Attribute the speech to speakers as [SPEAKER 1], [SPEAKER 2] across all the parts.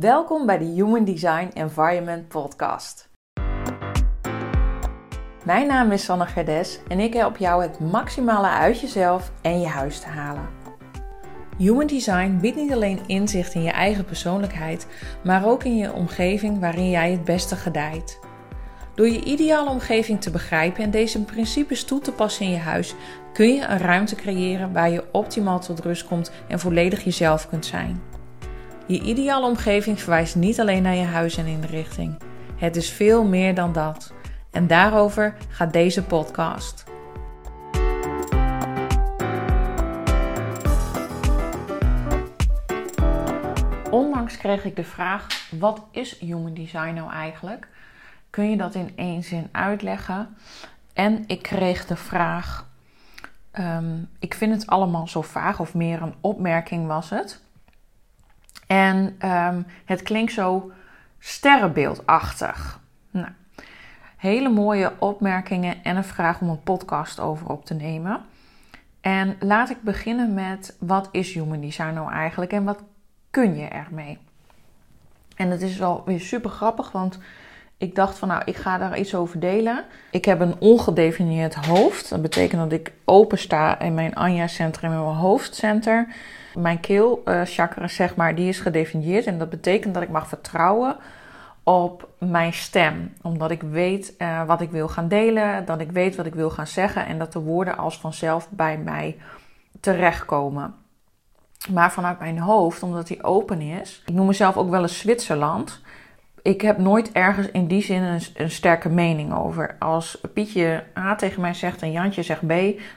[SPEAKER 1] Welkom bij de Human Design Environment Podcast. Mijn naam is Sanne Gerdes en ik help jou het maximale uit jezelf en je huis te halen. Human Design biedt niet alleen inzicht in je eigen persoonlijkheid, maar ook in je omgeving waarin jij het beste gedijt. Door je ideale omgeving te begrijpen en deze principes toe te passen in je huis, kun je een ruimte creëren waar je optimaal tot rust komt en volledig jezelf kunt zijn. Je ideale omgeving verwijst niet alleen naar je huis en inrichting. Het is veel meer dan dat. En daarover gaat deze podcast. Onlangs kreeg ik de vraag: wat is human design nou eigenlijk? Kun je dat in één zin uitleggen? En ik kreeg de vraag: ehm, ik vind het allemaal zo vaag, of meer een opmerking was het. En ehm, het klinkt zo sterrenbeeldachtig. Nou, hele mooie opmerkingen en een vraag om een podcast over op te nemen. En laat ik beginnen met wat is human design nou eigenlijk en wat kun je ermee? En het is wel weer super grappig, want ik dacht van nou, ik ga daar iets over delen. Ik heb een ongedefinieerd hoofd. Dat betekent dat ik open sta in mijn Anja-centrum, in mijn hoofdcenter. Mijn keelchakra, zeg maar, die is gedefinieerd. En dat betekent dat ik mag vertrouwen op mijn stem. Omdat ik weet uh, wat ik wil gaan delen, dat ik weet wat ik wil gaan zeggen en dat de woorden als vanzelf bij mij terechtkomen. Maar vanuit mijn hoofd, omdat die open is, ik noem mezelf ook wel eens Zwitserland. Ik heb nooit ergens in die zin een, sterke mening over. Als Pietje A tegen mij zegt en Jantje zegt B,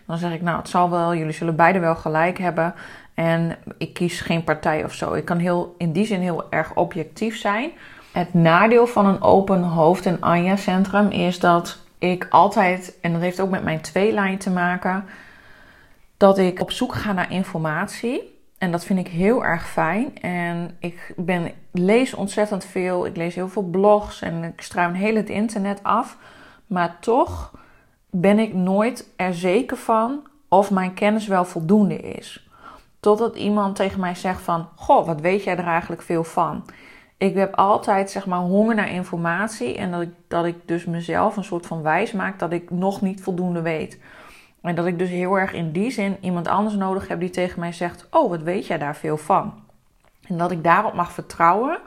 [SPEAKER 1] dan zeg ik nou het zal wel, jullie zullen beide wel gelijk hebben. En ik kies geen partij of zo. Ik kan heel, in die zin heel erg objectief zijn. Het nadeel van een open hoofd- en Anja-centrum is dat ik altijd, en dat heeft ook met mijn tweelijn te maken, dat ik op zoek ga naar informatie. En dat vind ik heel erg fijn. En ik ben, lees ontzettend veel. Ik lees heel veel blogs en ik struim heel het internet af. Maar toch ben ik nooit er zeker van of mijn kennis wel voldoende is. Totdat iemand tegen mij zegt van, goh, wat weet jij er eigenlijk veel van? Ik heb altijd zeg maar honger naar informatie en dat ik, dat ik dus mezelf een soort van wijs maak dat ik nog niet voldoende weet. En dat ik dus heel erg in die zin iemand anders nodig heb die tegen mij zegt, oh, wat weet jij daar veel van? En dat ik daarop mag vertrouwen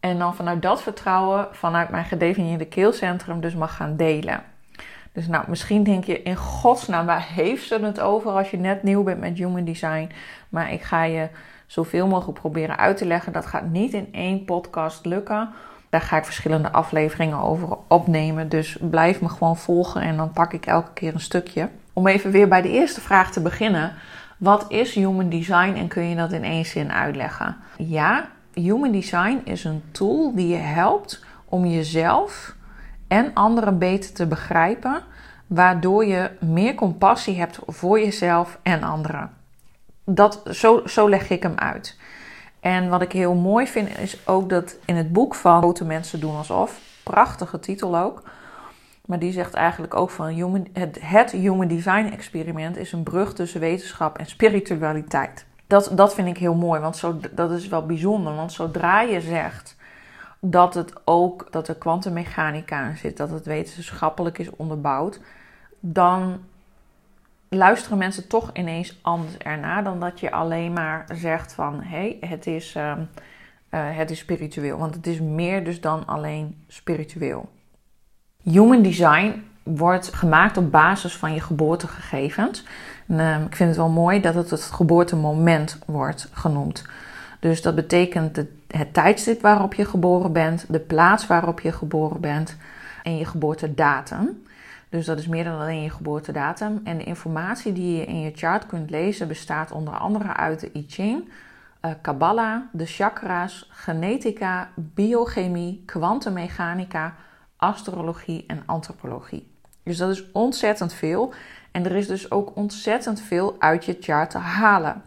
[SPEAKER 1] en dan vanuit dat vertrouwen, vanuit mijn gedefinieerde keelcentrum dus mag gaan delen. Dus nou, misschien denk je in godsnaam, waar heeft ze het over als je net nieuw bent met human design? Maar ik ga je zoveel mogelijk proberen uit te leggen. Dat gaat niet in één podcast lukken. Daar ga ik verschillende afleveringen over opnemen. Dus blijf me gewoon volgen en dan pak ik elke keer een stukje. Om even weer bij de eerste vraag te beginnen. Wat is human design en kun je dat in één zin uitleggen? Ja, human design is een tool die je helpt om jezelf en anderen beter te begrijpen, waardoor je meer compassie hebt voor jezelf en anderen. Dat, zo, zo leg ik hem uit. En wat ik heel mooi vind is ook dat in het boek van Grote Mensen doen alsof, prachtige titel ook, maar die zegt eigenlijk ook van human, het, het Human Design experiment is een brug tussen wetenschap en spiritualiteit. Dat, dat vind ik heel mooi, want zo, dat is wel bijzonder. Want zodra je zegt dat het ook dat er kwantummechanica in zit, dat het wetenschappelijk is onderbouwd, dan luisteren mensen toch ineens anders ernaar dan dat je alleen maar zegt van hé, hey, het, is, uh, het is spiritueel. Want het is meer dus dan alleen spiritueel. Human design wordt gemaakt op basis van je geboortegegevens. En, uh, ik vind het wel mooi dat het het geboortemoment wordt genoemd. Dus dat betekent het, het tijdstip waarop je geboren bent, de plaats waarop je geboren bent en je geboortedatum. Dus dat is meer dan alleen je geboortedatum. En de informatie die je in je chart kunt lezen bestaat onder andere uit de I Ching, uh, Kabbalah, de chakra's, genetica, biochemie, kwantummechanica, astrologie en antropologie. Dus dat is ontzettend veel. En er is dus ook ontzettend veel uit je chart te halen.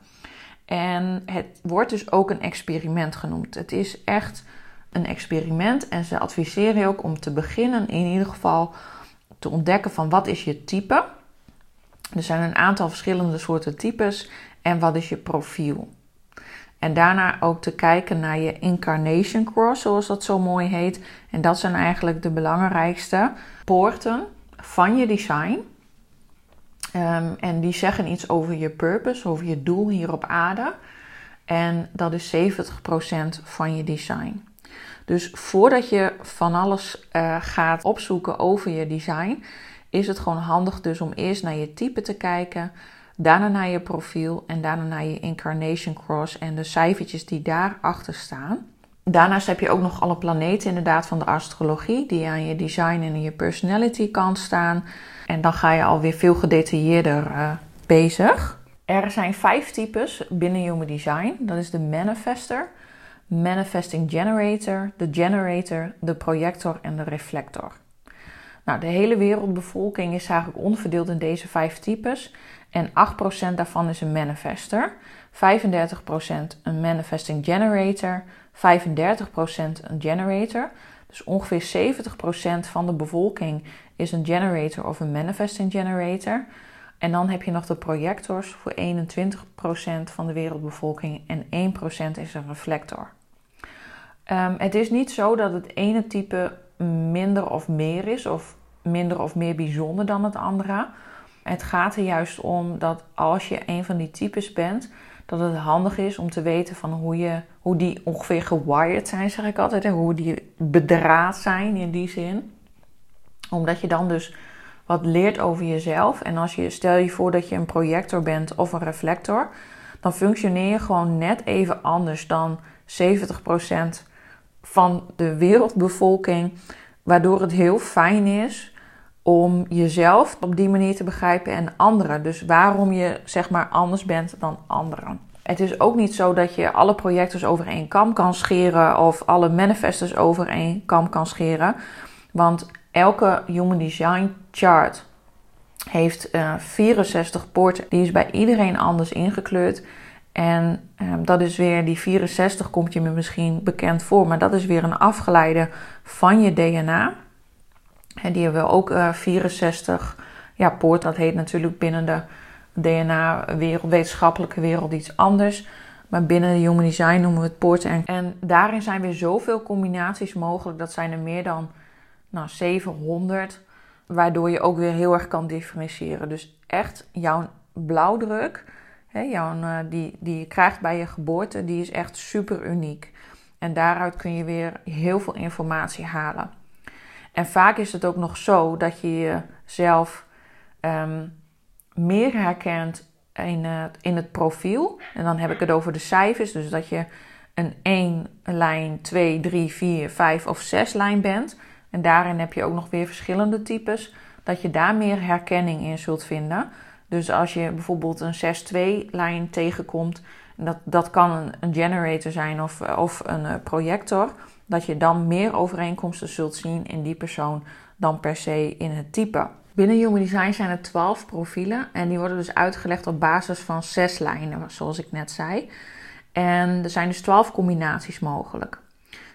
[SPEAKER 1] En het wordt dus ook een experiment genoemd. Het is echt een experiment en ze adviseren je ook om te beginnen in ieder geval te ontdekken van wat is je type. Er zijn een aantal verschillende soorten types en wat is je profiel. En daarna ook te kijken naar je incarnation cross, zoals dat zo mooi heet. En dat zijn eigenlijk de belangrijkste poorten van je design. Ehm, en die zeggen iets over je purpose, over je doel hier op aarde. En dat is 70% van je design. Dus voordat je van alles uh, gaat opzoeken over je design, is het gewoon handig dus om eerst naar je type te kijken, daarna naar je profiel en daarna naar je incarnation cross en de cijfertjes die daarachter staan. Daarnaast heb je ook nog alle planeten inderdaad van de astrologie die aan je design en je personality kant staan. En dan ga je alweer veel gedetailleerder uh, bezig. Er zijn vijf types binnen Human Design. Dat is de manifester, manifesting generator, de generator, de projector en de reflector. Nou, de hele wereldbevolking is eigenlijk onderverdeeld in deze vijf types. En 8% daarvan is een manifester, 35% een manifesting generator, 35% een generator. Dus ongeveer 70% van de bevolking is een generator of een manifesting generator. En dan heb je nog de projectors voor 21% van de wereldbevolking en 1% is een reflector. Um, het is niet zo dat het ene type minder of meer is, of minder of meer bijzonder dan het andere. Het gaat er juist om dat als je een van die types bent, dat het handig is om te weten van hoe, je, hoe die ongeveer gewired zijn, zeg ik altijd. Hè? Hoe die bedraad zijn in die zin. Omdat je dan dus wat leert over jezelf. En als je, stel je voor dat je een projector bent of een reflector, dan functioneer je gewoon net even anders dan 70% van de wereldbevolking. Waardoor het heel fijn is om jezelf op die manier te begrijpen en anderen. Dus waarom je zeg maar anders bent dan anderen. Het is ook niet zo dat je alle projectors over één kam kan scheren of alle manifestors over één kam kan scheren. Want elke Human Design chart heeft uh, eh, 64 poorten. Die is bij iedereen anders ingekleurd. En um, dat is weer, die 64 komt je me misschien bekend voor, maar dat is weer een afgeleide van je DNA. En die hebben we ook uh, 64. Ja, poort, dat heet natuurlijk binnen de DNA-wereld, wetenschappelijke wereld iets anders. Maar binnen de Human Design noemen we het poorten. En, en daarin zijn weer zoveel combinaties mogelijk. Dat zijn er meer dan nou, 700. Waardoor je ook weer heel erg kan differentiëren. Dus echt jouw blauwdruk, jouw, uh, die, die je krijgt bij je geboorte, die is echt super uniek. En daaruit kun je weer heel veel informatie halen. En vaak is het ook nog zo dat je jezelf um, meer herkent in, uh, in het profiel. En dan heb ik het over de cijfers. Dus dat je een 1 lijn, 2, 3, 4, 5 of 6 lijn bent. En daarin heb je ook nog weer verschillende types. Dat je daar meer herkenning in zult vinden. Dus als je bijvoorbeeld een 6-2 lijn tegenkomt. Dat, dat kan een, generator zijn of, of een uh, projector dat je dan meer overeenkomsten zult zien in die persoon dan per se in het type. Binnen Human Design zijn er 12 profielen en die worden dus uitgelegd op basis van zes lijnen, zoals ik net zei. En er zijn dus 12 combinaties mogelijk.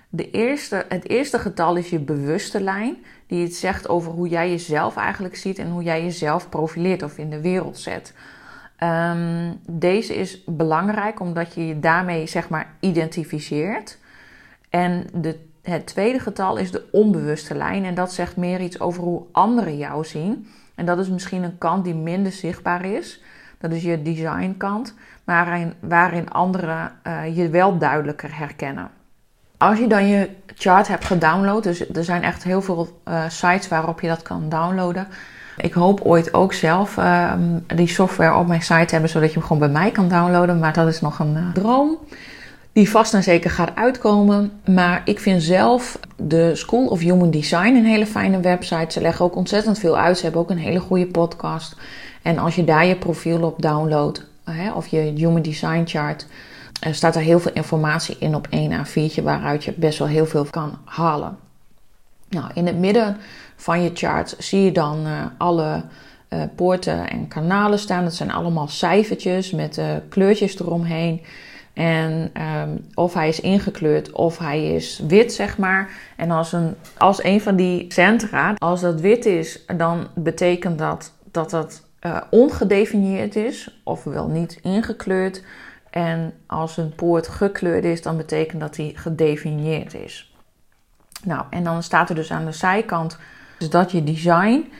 [SPEAKER 1] De eerste, het eerste getal is je bewuste lijn, die het zegt over hoe jij jezelf eigenlijk ziet en hoe jij jezelf profileert of in de wereld zet. Um, deze is belangrijk omdat je je daarmee zeg maar identificeert. En de, het tweede getal is de onbewuste lijn. En dat zegt meer iets over hoe anderen jou zien. En dat is misschien een kant die minder zichtbaar is. Dat is je designkant, waarin, waarin anderen uh, je wel duidelijker herkennen. Als je dan je chart hebt gedownload, dus er zijn echt heel veel uh, sites waarop je dat kan downloaden. Ik hoop ooit ook zelf uh, die software op mijn site hebben, zodat je hem gewoon bij mij kan downloaden. Maar dat is nog een uh, droom die vast en zeker gaat uitkomen. Maar ik vind zelf de School of Human Design een hele fijne website. Ze leggen ook ontzettend veel uit. Ze hebben ook een hele goede podcast. En als je daar je profiel op downloadt, of je Human Design chart, er staat er heel veel informatie in op één A4'tje, waaruit je best wel heel veel kan halen. Nou, in het midden van je chart zie je dan uh, alle uh, poorten en kanalen staan. Dat zijn allemaal cijfertjes met kleurtjes eromheen. En um, of hij is ingekleurd of hij is wit, zeg maar. En als een, als een van die centra, als dat wit is, dan betekent dat dat dat uh, ongedefinieerd is, ofwel niet ingekleurd. En als een poort gekleurd is, dan betekent dat die gedefinieerd is. Nou, en dan staat er dus aan de zijkant dus dat je design.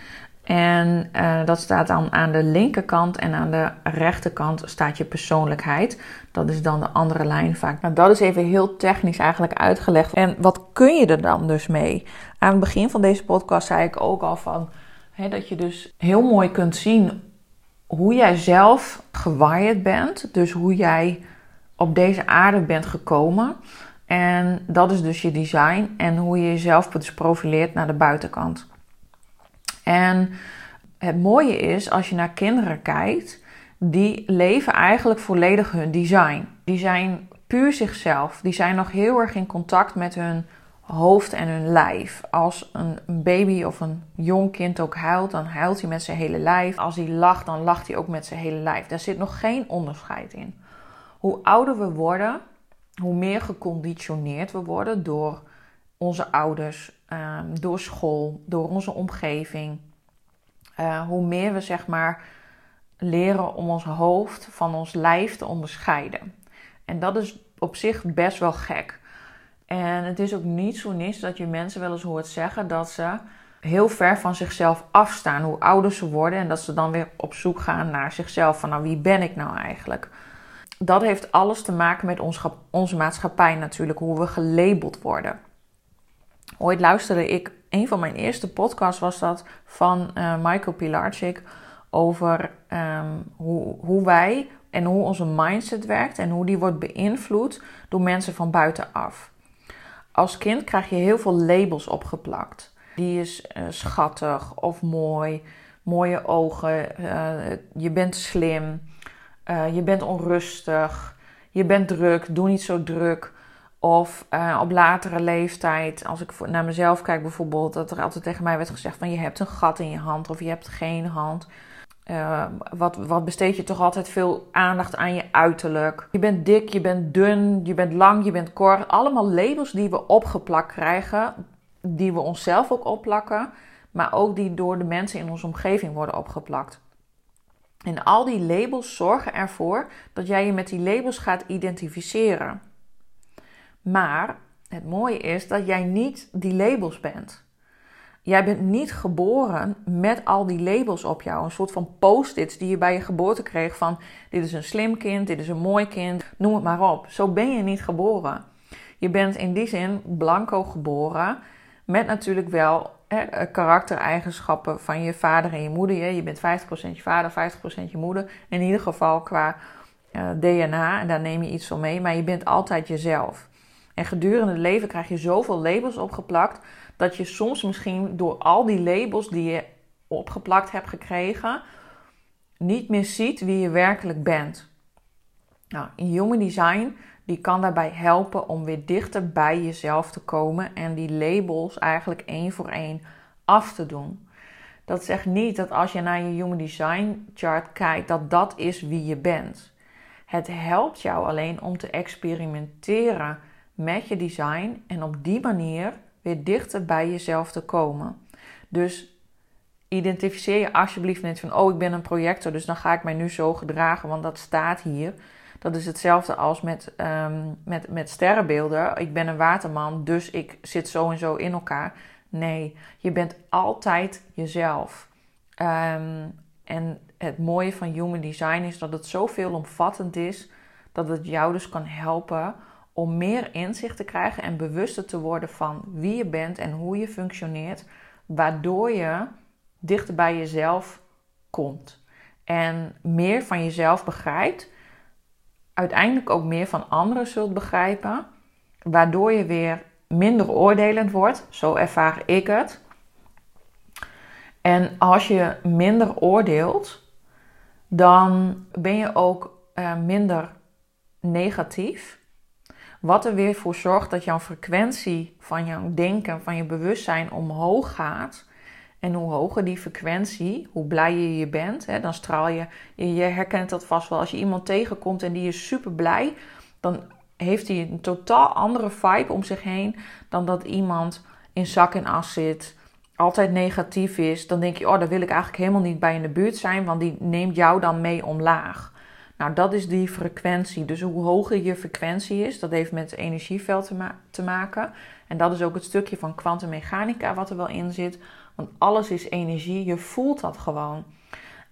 [SPEAKER 1] En uh, dat staat dan aan de linkerkant en aan de rechterkant staat je persoonlijkheid. Dat is dan de andere lijn vaak. Nou, dat is even heel technisch eigenlijk uitgelegd. En wat kun je er dan dus mee? Aan het begin van deze podcast zei ik ook al van hè, dat je dus heel mooi kunt zien hoe jij zelf gewired bent. Dus hoe jij op deze aarde bent gekomen. En dat is dus je design en hoe je jezelf dus profileert naar de buitenkant. En het mooie is, als je naar kinderen kijkt, die leven eigenlijk volledig hun design. Die zijn puur zichzelf. Die zijn nog heel erg in contact met hun hoofd en hun lijf. Als een baby of een jong kind ook huilt, dan huilt hij met zijn hele lijf. Als hij lacht, dan lacht hij ook met zijn hele lijf. Daar zit nog geen onderscheid in. Hoe ouder we worden, hoe meer geconditioneerd we worden door onze ouders, ehm, door school, door onze omgeving. Uh, hoe meer we zeg maar leren om ons hoofd van ons lijf te onderscheiden. En dat is op zich best wel gek. En het is ook niet zo niets dat je mensen wel eens hoort zeggen dat ze heel ver van zichzelf afstaan, hoe ouder ze worden en dat ze dan weer op zoek gaan naar zichzelf van nou wie ben ik nou eigenlijk? Dat heeft alles te maken met ons, onze maatschappij natuurlijk, hoe we gelabeld worden. Ooit luisterde ik, een van mijn eerste podcasts was dat van uh, Michael Pilarczyk over ehm, hoe, hoe wij en hoe onze mindset werkt en hoe die wordt beïnvloed door mensen van buitenaf. Als kind krijg je heel veel labels opgeplakt. Die is uh, schattig of mooi, mooie ogen, uh, je bent slim, je bent onrustig, je bent druk, doe niet zo druk. Of uh, op latere leeftijd, als ik naar mezelf kijk bijvoorbeeld, dat er altijd tegen mij werd gezegd van je hebt een gat in je hand of je hebt geen hand. Uh, wat, wat besteed je toch altijd veel aandacht aan je uiterlijk. Je bent dik, je bent dun, je bent lang, je bent kort. Allemaal labels die we opgeplakt krijgen, die we onszelf ook opplakken, maar ook die door de mensen in onze omgeving worden opgeplakt. En al die labels zorgen ervoor dat jij je met die labels gaat identificeren. Maar het mooie is dat jij niet die labels bent. Jij bent niet geboren met al die labels op jou. Een soort van post-its die je bij je geboorte kreeg van dit is een slim kind, dit is een mooi kind, noem het maar op. Zo ben je niet geboren. Je bent in die zin blanco geboren met natuurlijk wel hè, karaktereigenschappen van je vader en je moeder. Je bent 50% je vader, 50% je moeder. In ieder geval qua eh, DNA, en daar neem je iets van mee, maar je bent altijd jezelf. En gedurende het leven krijg je zoveel labels opgeplakt dat je soms misschien door al die labels die je opgeplakt hebt gekregen, niet meer ziet wie je werkelijk bent. Nou, Human Design die kan daarbij helpen om weer dichter bij jezelf te komen en die labels eigenlijk één voor één af te doen. Dat zegt niet dat als je naar je Human Design chart kijkt, dat dat is wie je bent. Het helpt jou alleen om te experimenteren met je design en op die manier weer dichter bij jezelf te komen. Dus identificeer je alsjeblieft niet van, oh ik ben een projector, dus dan ga ik mij nu zo gedragen, want dat staat hier. Dat is hetzelfde als met, um, met, met sterrenbeelden. Ik ben een waterman, dus ik zit zo en zo in elkaar. Nee, je bent altijd jezelf. Um, en het mooie van Human Design is dat het zo veelomvattend is dat het jou dus kan helpen om meer inzicht te krijgen en bewuster te worden van wie je bent en hoe je functioneert, waardoor je dichter bij jezelf komt en meer van jezelf begrijpt, uiteindelijk ook meer van anderen zult begrijpen, waardoor je weer minder oordelend wordt, zo ervaar ik het. En als je minder oordeelt, dan ben je ook uh, minder negatief wat er weer voor zorgt dat jouw frequentie van jouw denken, van je bewustzijn omhoog gaat. En hoe hoger die frequentie, hoe blijer je bent, hè, dan straal je, je herkent dat vast wel. Als je iemand tegenkomt en die is super blij, dan heeft hij een totaal andere vibe om zich heen dan dat iemand in zak en as zit, altijd negatief is. Dan denk je, oh, daar wil ik eigenlijk helemaal niet bij in de buurt zijn, want die neemt jou dan mee omlaag. Nou, dat is die frequentie. Dus hoe hoger je frequentie is, dat heeft met het energieveld te, maken. En dat is ook het stukje van kwantummechanica wat er wel in zit. Want alles is energie, je voelt dat gewoon.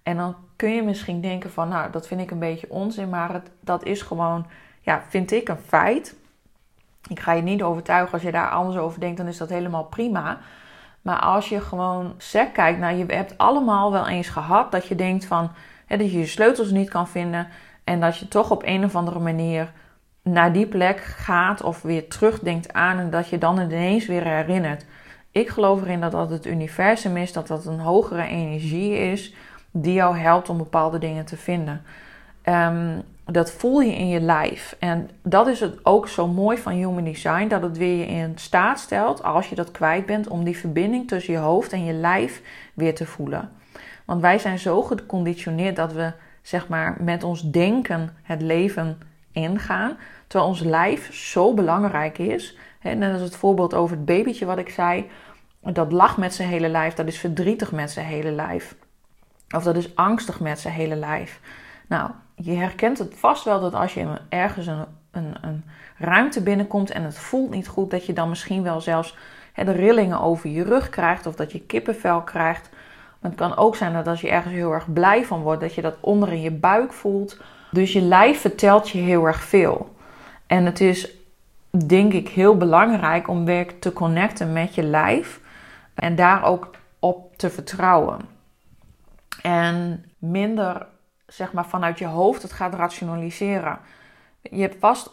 [SPEAKER 1] En dan kun je misschien denken van, nou, dat vind ik een beetje onzin, maar het, dat is gewoon, ja, vind ik een feit. Ik ga je niet overtuigen als je daar anders over denkt, dan is dat helemaal prima. Maar als je gewoon sec kijkt, nou, je hebt allemaal wel eens gehad dat je denkt van, dat je je sleutels niet kan vinden en dat je toch op een of andere manier naar die plek gaat of weer terugdenkt aan en dat je dan ineens weer herinnert. Ik geloof erin dat dat het universum is, dat dat een hogere energie is die jou helpt om bepaalde dingen te vinden. Ehm, dat voel je in je lijf. En dat is het ook zo mooi van Human Design, dat het weer je in staat stelt, als je dat kwijt bent, om die verbinding tussen je hoofd en je lijf weer te voelen. Want wij zijn zo geconditioneerd dat we zeg maar met ons denken het leven ingaan, terwijl ons lijf zo belangrijk is. Net als het voorbeeld over het babytje wat ik zei, dat lacht met zijn hele lijf, dat is verdrietig met zijn hele lijf. Of dat is angstig met zijn hele lijf. Nou, je herkent het vast wel dat als je ergens een, een, een ruimte binnenkomt en het voelt niet goed, dat je dan misschien wel zelfs de rillingen over je rug krijgt of dat je kippenvel krijgt. Het kan ook zijn dat als je ergens heel erg blij van wordt, dat je dat onder in je buik voelt. Dus je lijf vertelt je heel erg veel. En het is denk ik heel belangrijk om weer te connecten met je lijf en daar ook op te vertrouwen. En minder zeg maar vanuit je hoofd het gaat rationaliseren. Je hebt vast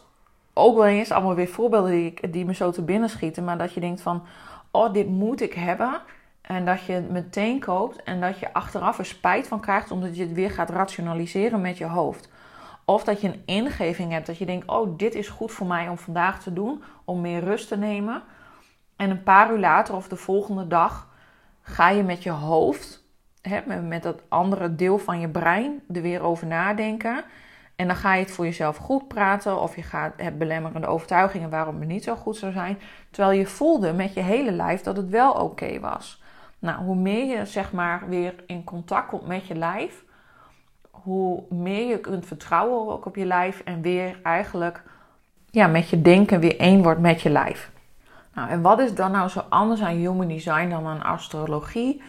[SPEAKER 1] ook wel eens allemaal weer voorbeelden die, die me zo te binnen schieten, maar dat je denkt van, oh dit moet ik hebben. En dat je het meteen koopt en dat je achteraf er spijt van krijgt omdat je het weer gaat rationaliseren met je hoofd. Of dat je een ingeving hebt dat je denkt: oh, dit is goed voor mij om vandaag te doen, om meer rust te nemen. En een paar uur later of de volgende dag ga je met je hoofd, hè, met dat andere deel van je brein, er weer over nadenken. En dan ga je het voor jezelf goed praten of je gaat, hebt belemmerende overtuigingen waarom het niet zo goed zou zijn. Terwijl je voelde met je hele lijf dat het wel oké was. Nou, hoe meer je zeg maar weer in contact komt met je lijf, hoe meer je kunt vertrouwen ook op je lijf en weer eigenlijk ja, met je denken weer één wordt met je lijf. Nou, en wat is dan nou zo anders aan Human Design dan aan astrologie?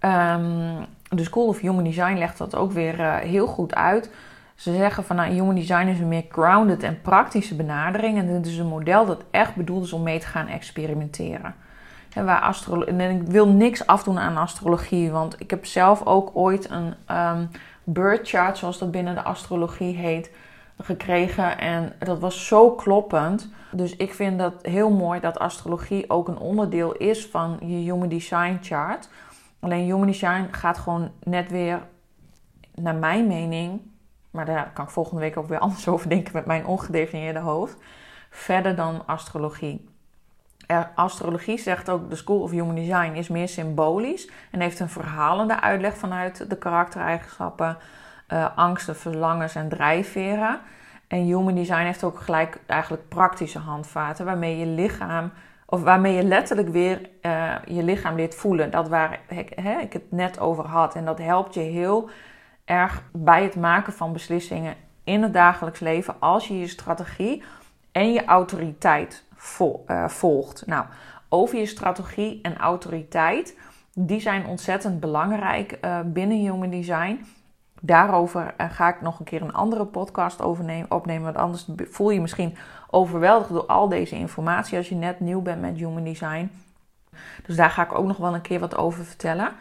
[SPEAKER 1] Um, de School of Human Design legt dat ook weer uh, heel goed uit. Ze zeggen van nou, Human Design is een meer grounded en praktische benadering. En dit is een model dat echt bedoeld is om mee te gaan experimenteren. En, waar en ik wil niks afdoen aan astrologie, want ik heb zelf ook ooit een um, birth chart, zoals dat binnen de astrologie heet, gekregen. En dat was zo kloppend. Dus ik vind dat heel mooi dat astrologie ook een onderdeel is van je Human Design chart. Alleen Human Design gaat gewoon net weer, naar mijn mening, maar daar kan ik volgende week ook weer anders over denken met mijn ongedefinieerde hoofd, verder dan astrologie. Astrologie zegt ook, de School of Human Design is meer symbolisch en heeft een verhalende uitleg vanuit de karaktereigenschappen, uh, angsten, verlangens en drijfveren. En Human Design heeft ook gelijk eigenlijk praktische handvaten waarmee je lichaam, of waarmee je letterlijk weer uh, je lichaam leert voelen. Dat waar ik het net over had. En dat helpt je heel erg bij het maken van beslissingen in het dagelijks leven als je je strategie en je autoriteit uh, volgt. Nou, over je strategie en autoriteit, die zijn ontzettend belangrijk uh, binnen Human Design. Daarover uh, ga ik nog een keer een andere podcast over opnemen. Want anders voel je misschien overweldigd door al deze informatie als je net nieuw bent met Human Design. Dus daar ga ik ook nog wel een keer wat over vertellen.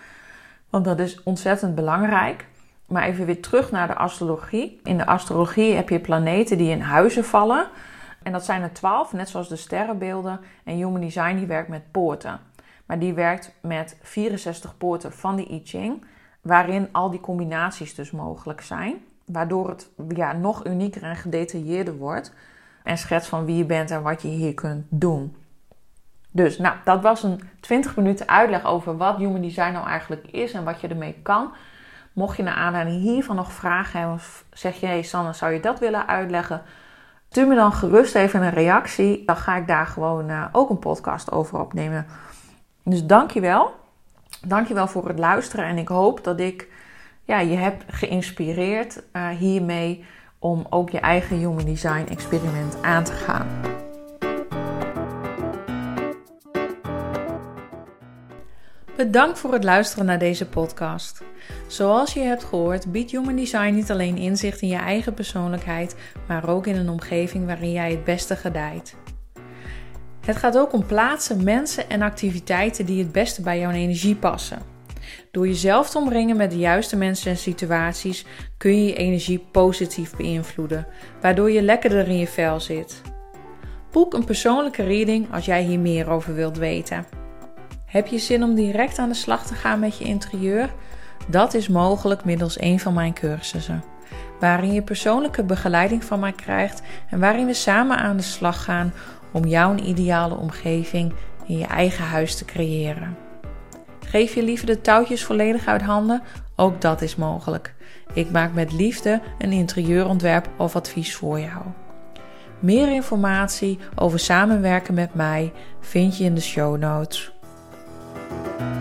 [SPEAKER 1] Want dat is ontzettend belangrijk. Maar even weer terug naar de astrologie. In de astrologie heb je planeten die in huizen vallen. En dat zijn er twaalf, net zoals de sterrenbeelden. En Human Design die werkt met poorten. Maar die werkt met 64 poorten van de I Ching. Waarin al die combinaties dus mogelijk zijn. Waardoor het ja, nog unieker en gedetailleerder wordt. En schets van wie je bent en wat je hier kunt doen. Dus nou, dat was een 20 minuten uitleg over wat Human Design nou eigenlijk is en wat je ermee kan. Mocht je naar aanleiding hiervan nog vragen hebben, of zeg je, hey Sanne, zou je dat willen uitleggen? Stuur me dan gerust even een reactie. Dan ga ik daar gewoon uh, ook een podcast over opnemen. Dus dankjewel. Dankjewel voor het luisteren. En ik hoop dat ik ja, je heb geïnspireerd uh, hiermee om ook je eigen Human Design experiment aan te gaan. Bedankt voor het luisteren naar deze podcast. Zoals je hebt gehoord, biedt Human Design niet alleen inzicht in je eigen persoonlijkheid, maar ook in een omgeving waarin jij het beste gedijt. Het gaat ook om plaatsen, mensen en activiteiten die het beste bij jouw energie passen. Door jezelf te omringen met de juiste mensen en situaties kun je je energie positief beïnvloeden, waardoor je lekkerder in je vel zit. Boek een persoonlijke reading als jij hier meer over wilt weten. Heb je zin om direct aan de slag te gaan met je interieur? Dat is mogelijk middels een van mijn cursussen, waarin je persoonlijke begeleiding van mij krijgt en waarin we samen aan de slag gaan om jouw ideale omgeving in je eigen huis te creëren. Geef je liever de touwtjes volledig uit handen? Ook dat is mogelijk. Ik maak met liefde een interieurontwerp of advies voor jou. Meer informatie over samenwerken met mij vind je in de show notes. thank you